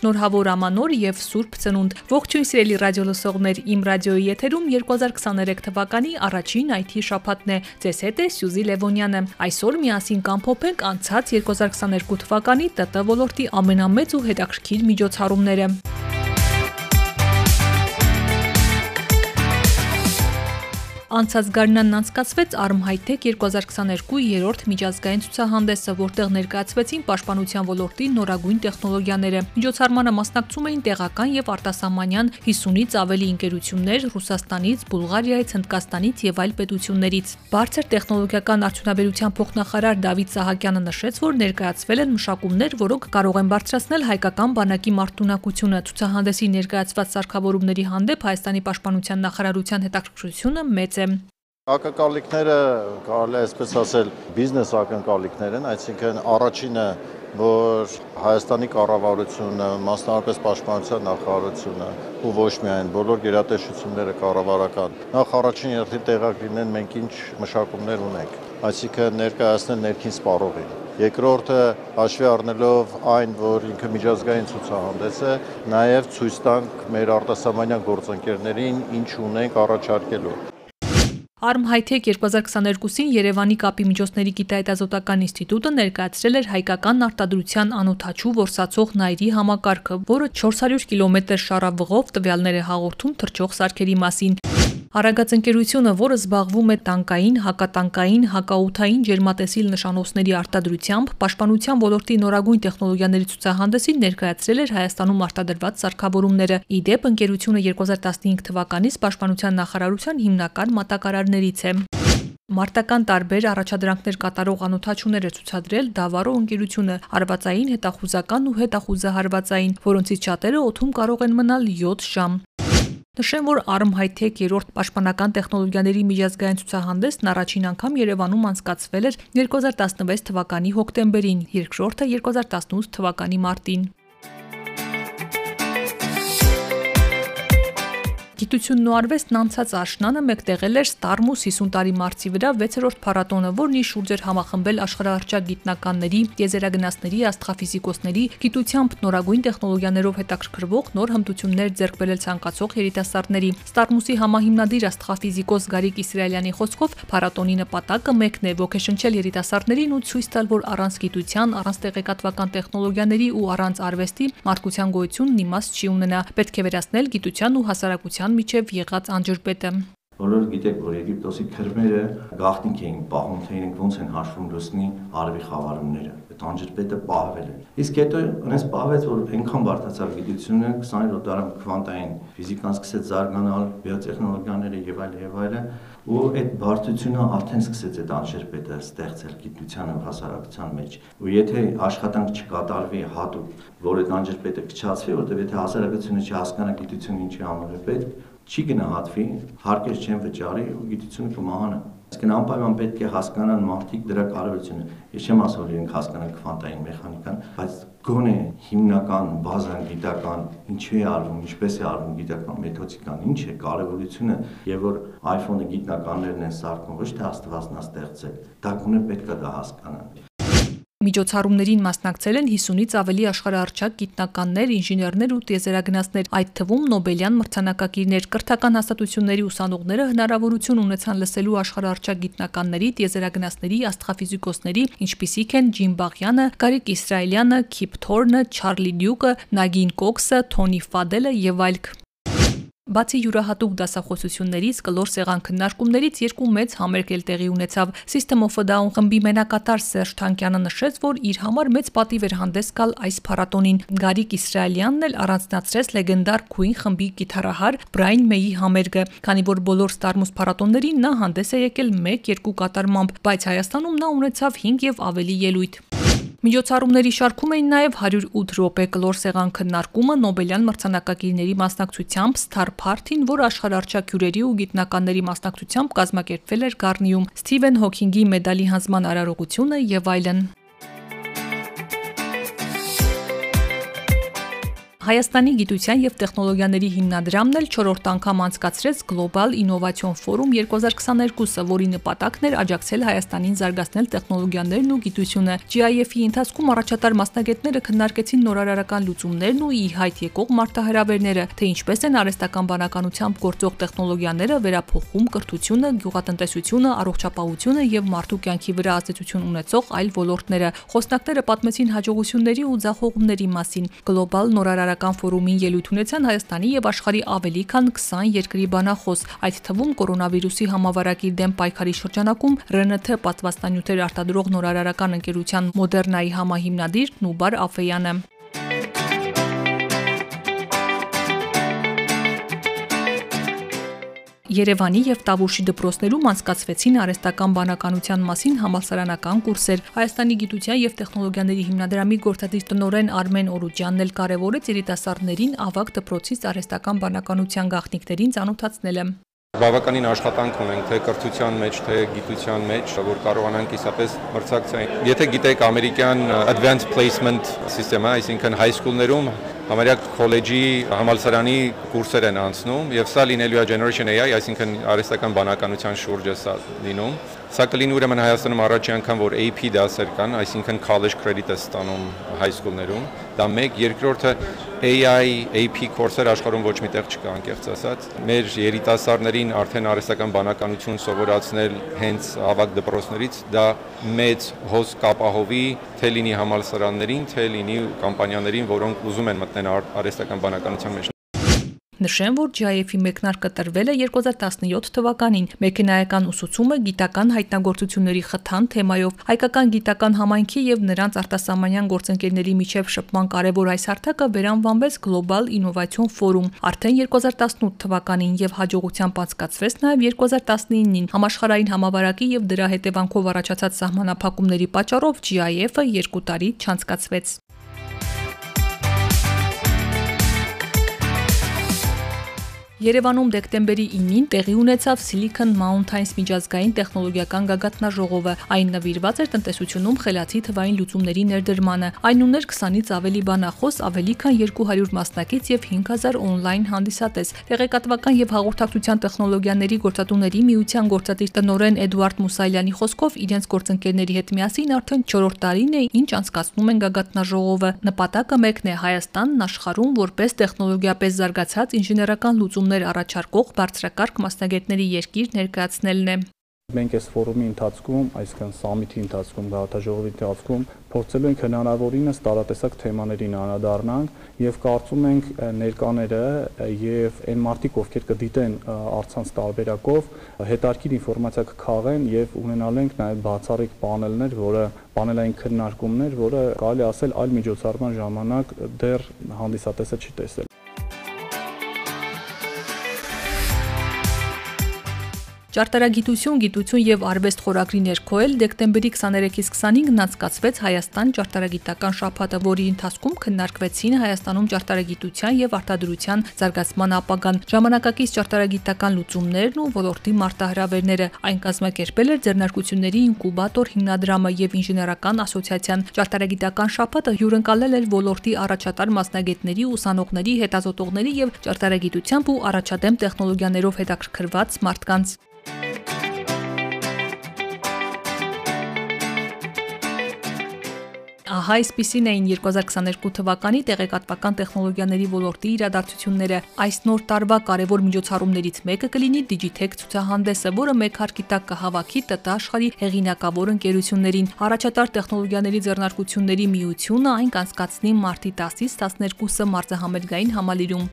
Շնորհավոր ամանոր եւ Սուրբ Ծնունդ։ Ողջույն սիրելի ռադիոլսողներ, իմ ռադիոյի եթերում 2023 թվականի առաջին IT շաբաթն է։ Ձեզ հետ է Սյուզի Լևոնյանը։ Այսօր միասին կամփոփենք անցած 2022 թվականի ՏՏ ոլորտի ամենամեծ ու հետաքրքիր միջոցառումները։ Անցած գարնանն անցկացվեց Arm High-Tech 2022 երրորդ միջազգային ցուցահանդեսը, որտեղ ներկայացվեցին պաշտպանության ոլորտի նորագույն տեխնոլոգիաները։ Միջոցառմանը մասնակցում էին տեղական եւ արտասահմանյան 50-ից ավելի ընկերություններ Ռուսաստանից, Բուլղարիայից, Հնդկաստանից եւ այլ պետություններից։ Բարձր տեխնոլոգիական արդյունաբերության փոխնախարար Դավիթ Սահակյանը նշեց, որ ներկայացվել են մշակումներ, որոնք կարող են բարձրացնել հայկական բանակի մարտունակությունը։ Ցուցահանդեսի ներկայացված սարքավորումների հանդեպ Հայաստանի պաշտպանության նախարարության հետաքրքրությունը մեծ է։ Ակնկալիքները կարելի է այսպես ասել բիզնես ակնկալիքներ են, այսինքն առաջինը որ Հայաստանի կառավարությունը, մասնավորապես Պաշտպանության նախարարությունը ու ոչ միայն բոլոր գերատեսչությունները կառավարական նախ առաջին հերթին տեղակ լինեն մենք ինչ մշակումներ ունենք, այսինքն ներկայացնել ներքին սպառողին։ Երկրորդը հաշվի առնելով այն, որ ինքը միջազգային ցուցահանդես է, նաև ցույց տանք մեր արտասահմանյան գործընկերներին ինչ ունենք առաջարկելու։ Arm High-Tech 2022-ին Երևանի կապի միջոցների գիտահետազոտական ինստիտուտը ներկայացրել էր հայկական արտադրության անօթաչու որսացող նայրի համակարգը, որը 400 կիլոմետր շարավղով տվյալներ է հաղորդում թռչող սարքերի մասին։ Արագած ընկերությունը, որը զբաղվում է տանկային, հակատանկային, հակաօթային ջերմատեսիլ նշանոցների արտադրությամբ, պաշտպանության ոլորտի նորագույն տեխնոլոգիաների ցուցահանդեսին ներկայացրել էր Հայաստանում արտադրված սարքավորումները։ Իդեպ ընկերությունը 2015 թվականից պաշտպանության նախարարության հիմնական մատակարարներից է։ Մարտական տարբեր առաջադրանքներ կատարող անօթաչուներ է ցուցադրել Դավարո ընկերությունը հարվածային, հետախուզական ու հետախուզահարվածային, որոնցից շատերը օթում կարող են մնալ 7 ժամ։ Նշեմ, որ Arm High-Tech երրորդ պաշտպանական տեխնոլոգիաների միջազգային ցուցահանդեսն առաջին անգամ Երևանում անցկացվել էր 2016 թվականի հոկտեմբերին, երկրորդը 2018 թվականի մարտին։ Գիտությունն ու արվեստն անցած աշնանը մեկտեղել էր Starmus 50 տարի մարտի վրա 6-րդ փառատոնը, որն իր շուրջ էր համախմբել աշխարհահռչակ գիտնականների, տիեզերագնացների, աստղաֆիզիկոսների, գիտությամբ նորագույն տեխնոլոգիաներով հետաքրքրվող նոր հմտություններ ձեռք բերել ցանկացող երիտասարդների։ Starmus-ի համահիմնադիր աստղաֆիզիկոս Գարիկ Իսրայելյանի խոսքով փառատոնի նպատակը մեկն է՝ ոգեշնչել երիտասարդներին ու ցույց տալ, որ առանց գիտության, առանց տեղեկատվական տեխնոլոգիաների ու առանց արվեստի մարդկության գոյությունն իմաստ չի ունենա։ Պետք է վերացնել գիտության ու հասարակության Եգիպտոսյան միջև եղած անջրպետը։ Բոլորը գիտեք, որ Եգիպտոսի քրմերը գաղտնիք էին պահում, թե իրենք ոնց են հաշվում լուսնի արևի խավարումները։ Այդ անջրպետը պահվել է։ Իսկ հետո այնպես պահվեց, որ այնքան բարդացավ գիտությունը 20-րդ դարում քվանտային ֆիզիկան սկսեց զարգանալ, բիոտեխնոլոգիաները եւ այլ եւ այլը, ու այդ բարդությունը արդեն սկսեց այդ անջրպետը ստեղծել գիտության ու հասարակության մեջ։ Ու եթե աշխատանք չկատարվի հատուկ, որ այդ անջրպետը կչացվի, որտեղ եթե հասարակությունը չհասկանա գիտությունը ինչի համար է պետք, չի գնահատվի, հարկեր չեն վճարի ու գիտությունը կմահանա։ Այսինքն անպայման պետք է հասկանան մարդիկ դրա կարևորությունը։ Ես չեմ ասում, որ իրենք հասկանան քվանտային մեխանիկան, բայց գոնե հիմնական բազան գիտական ինչի է արվում, ինչպես է արվում գիտական մեթոդիկան, ինչ է կարևորությունը եւ որ iPhone-ը գիտնականներն են սարքում, ոչ թե Աստվածն է ստեղծել։ Դա գոնե պետք է դա հասկանան։ Միջոցառումներին մասնակցել են 50-ից ավելի աշխարհահռչակ գիտնականներ, ինժեներներ ու տիեզերագնացներ, այդ թվում Նոբելյան մրցանակակիրներ, կրթական հաստատությունների ուսանողները հնարավորություն ունեցան լսելու աշխարհահռչակ գիտնականների, տիեզերագնացների, աստղաֆիզիկոսների, ինչպիսիք են Ջիմ Բաղյանը, Գարիկ Իսրայելյանը, Քիփ Թորնը, Չարլի Դյուկը, Նագին Կոքսը, Թոնի Ֆադելը եւ այլք։ Բացի յուրահատուկ դասախոսություններից, կլոր սեղան քննարկումներից երկու մեծ համերգ էլ տեղի ունեցավ։ System of a Down խմբի մենակատար Սերժ Թանկյանը նշեց, որ իր համար մեծ պատիվ էր հանդես գալ այս փառատոնին։ Գարիկ Իսրայելյանն էլ առանձնացրեց լեգենդար Queen խմբի գիտարահար Brian May-ի համերգը, քանի որ բոլոր Starmus փառատոններին նա հանդես է եկել 1-2 կատարմամբ, բայց Հայաստանում նա ունեցավ 5 եւ ավելի ելույթ։ Միջոցառումների շարքում էին նաև 108 րոպե կլոր սեղան քննարկումը Նոբելյան մրցանակակիրների մասնակցությամբ Star Party-ին, որ աշխարհարչակ հյուրերի ու գիտնականների մասնակցությամբ կազմակերպվել էր Գառնիում, Սթիվեն Հոքինգի մեդալի հանձնման արարողությունը եւ այլն։ Հայաստանի գիտության եւ տեխնոլոգիաների հիմնադրամն էլ 4-րդ անգամ անցկացրեց Global Innovation Forum 2022-ը, որի նպատակն էր աջակցել Հայաստանին զարգացնել տեխնոլոգիաներն ու գիտությունը։ GIF-ի ընթացքում առաջատար մասնագետները քննարկեցին նորարարական լուծումներն ու ի հայտ եկող մարտահրավերները, թե ինչպես են արհեստական բանականությամբ գործող տեխնոլոգիաները վերափոխում կրթությունը, գյուղատնտեսությունը, առողջապահությունը եւ մարդու կյանքի վրա ազդեցություն ունեցող այլ ոլորտները։ Խոսնակները պատմեցին հաջողությունների ու ձախողումների մասին։ Global նորարար հայտարարական ֆորումին ելույթ ունեցան Հայաստանի եւ աշխարհի ավելի քան 20 երկրի բանախոս, այդ թվում կորոնավիրուսի համավարակի դեմ պայքարի շրջանակում ՌՆԹ պատվաստանյութեր արտադրող նորարարական ընկերության Մոդեռնայի համահիմնադիր Նուբար Աֆեյանը Երևանի եւ Տավուշի դպրոցներում անցկացվեցին արհեստական բանականության մասին համալսարանական կուրսեր։ Հայաստանի գիտության եւ տեխնոլոգիաների հիմնադրամի գործադիր տնօրեն Արմեն Օրուջյանն էլ կարևորեց երիտասարդներին ավագ դպրոցից արհեստական բանականության գաղտնիքներին ծանոթացնելը։ Բավականին աշխատանք ունենք թե կրթության մեջ, թե գիտության մեջ, որ կարողանանք իսապես մրցակցային։ Եթե գիտեք ամերիկյան advanced placement սիստեմը, այսինքն high school-ներում համարյա քոլեջի համալսարանի կուրսեր են անցնում եւ սա լինելու է generation AI, այսինքն արհեստական բանականության շուրջ է սա լինում։ Սա կլինի ուրեմն Հայաստանում առաջի անգամ, որ AP դասեր կան, այսինքն college credit է ստանում high school-ներում։ Դա մեկ, երկրորդը AI, AP կորսեր աշխարհում ոչ միտեղ չկա, անկեղծ ասած։ Մեր երիտասարդներին արդեն արհեստական բանականություն սովորացնել հենց ավագ դպրոցներից դա մեծ հոս կապահովի թե լինի համալսարաններին, թե լինի կամպանիաներին, որոնք ուզում են մտնեն արհեստական բանականության մեջ։ Նշեմ, որ GIF-ի մեկնարկը տրվել է 2017 թվականին։ Մեքենայական ուսուցումը գիտական հայտնագործությունների խթան թեմայով հայկական գիտական համայնքի եւ նրանց արտասահմանյան գործընկերների միջև շփման կարևոր այս հարթակը վերանվանվեց Global Innovation Forum արդեն 2018 թվականին եւ հաջողությամբ անցկացվեց նաեւ 2019-ին համաշխարհային համավարակի եւ դրա հետևանքով առաջացած սահմանափակումների պատճառով GIF-ը 2 տարի չանցկացվեց։ Երևանում դեկտեմբերի 9-ին տեղի ունեցավ Silicon Mountains միջազգային տեխնոլոգիական գագաթնաժողովը։ Այն նվիրված էր տնտեսությունում խելացի թվային լուծումների ներդրմանը։ Այն ուներ 20-ից ավելի բանախոս, ավելի քան 200 մասնակից եւ 5000 on-line հանդիսատես։ Տեղեկատվական եւ հաղորդակցության տեխնոլոգիաների գործատուների միության գործադիր տնօրեն Էդուարդ Մուսայլյանի խոսքով իրենց գործընկերների հետ միասին արդեն 4-րդ տարին է, ինչ անցկացնում են գագաթնաժողովը։ Նպատակը մեկն է Հայաստանն աշխարհում որպես տեխնոլոգիապես զարգացած ինժեներական լուծում լուծումներ առաջարկող բարձրակարգ մասնագետների երկիր ներկայացնելն է։ Մենք այս ֆորումի ընթացքում, այսինքն սամիթի ընթացքում, գաղթաժողովի ընթացքում փորձելու ենք հնարավորինս տարատեսակ թեմաներին անդրադառնանք եւ կարծում ենք ներկաները եւ այն մարդիկ, ովքեր կդիտեն արցանց տարբերակով, հետարքիր ինֆորմացիա կքաղեն եւ ունենալ ենք նաեւ բացառիկ պանելներ, որը պանելային քննարկումներ, որը կարելի ասել այլ միջոցառման ժամանակ դեռ հանդիսատեսը չի տեսել։ Ճարտարագիտություն, գիտություն եւ արվեստ խորագրի ներքո էլ դեկտեմբերի 23-ից 25-ն անցկացվեց Հայաստան ճարտարագիտական շաբաթը, որի ընթացքում քննարկվեցին Հայաստանում ճարտարագիտության եւ արտադրության զարգացման ապագան, ժամանակակից ճարտարագիտական լուծումներն ու ոլորտի մարտահրավերները։ Այն կազմակերպել էր ձեռնարկությունների ինկուբատոր հիմնադրամը եւ ինժեներական ասոցիացիան։ Ճարտարագիտական շաբաթը հյուրընկալել էր ոլորտի առաջատար մասնագետների, ուսանողների, հետազոտողների եւ ճարտարագիտությամբ ու առաջադեմ տեխնոլոգիաներով հետաքրքրված մարդկանց։ Ահա այսպիսին էին 2022 թվականի տեղեկատվական տեխնոլոգիաների ոլորտի իրադարձությունները։ Այս նոր տարվա կարևոր միջոցառումներից մեկը կլինի Digitech ցուցահանդեսը, որը մեկ հարկի տակ կհավաքի ՏՏ աշխարհի հեղինակավոր ընկերություններին։ Առաջատար տեխնոլոգիաների ձեռնարկությունների միությունը այն կանցկացնի մարտի 10-ից 12-ը մարզահամերգային համալիրում։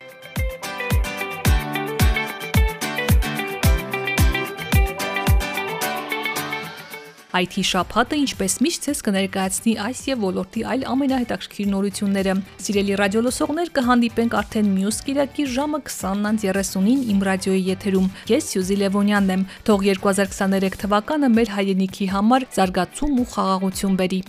IT շփաթը ինչպես միշտ ցես կներկայացնի այս եւ ոլորտի այլ ամենահետաքրքիր նորությունները։ Սիրելի ռադիոլսողներ կհանդիպենք արդեն մյուս Կիրակի ժամը 20:30-ին իմ ռադիոյի եթերում։ Ես Սյուզի Լևոնյանն եմ։ Թող 2023 թվականը մեր հայրենիքի համար զարգացում ու խաղաղություն բերի։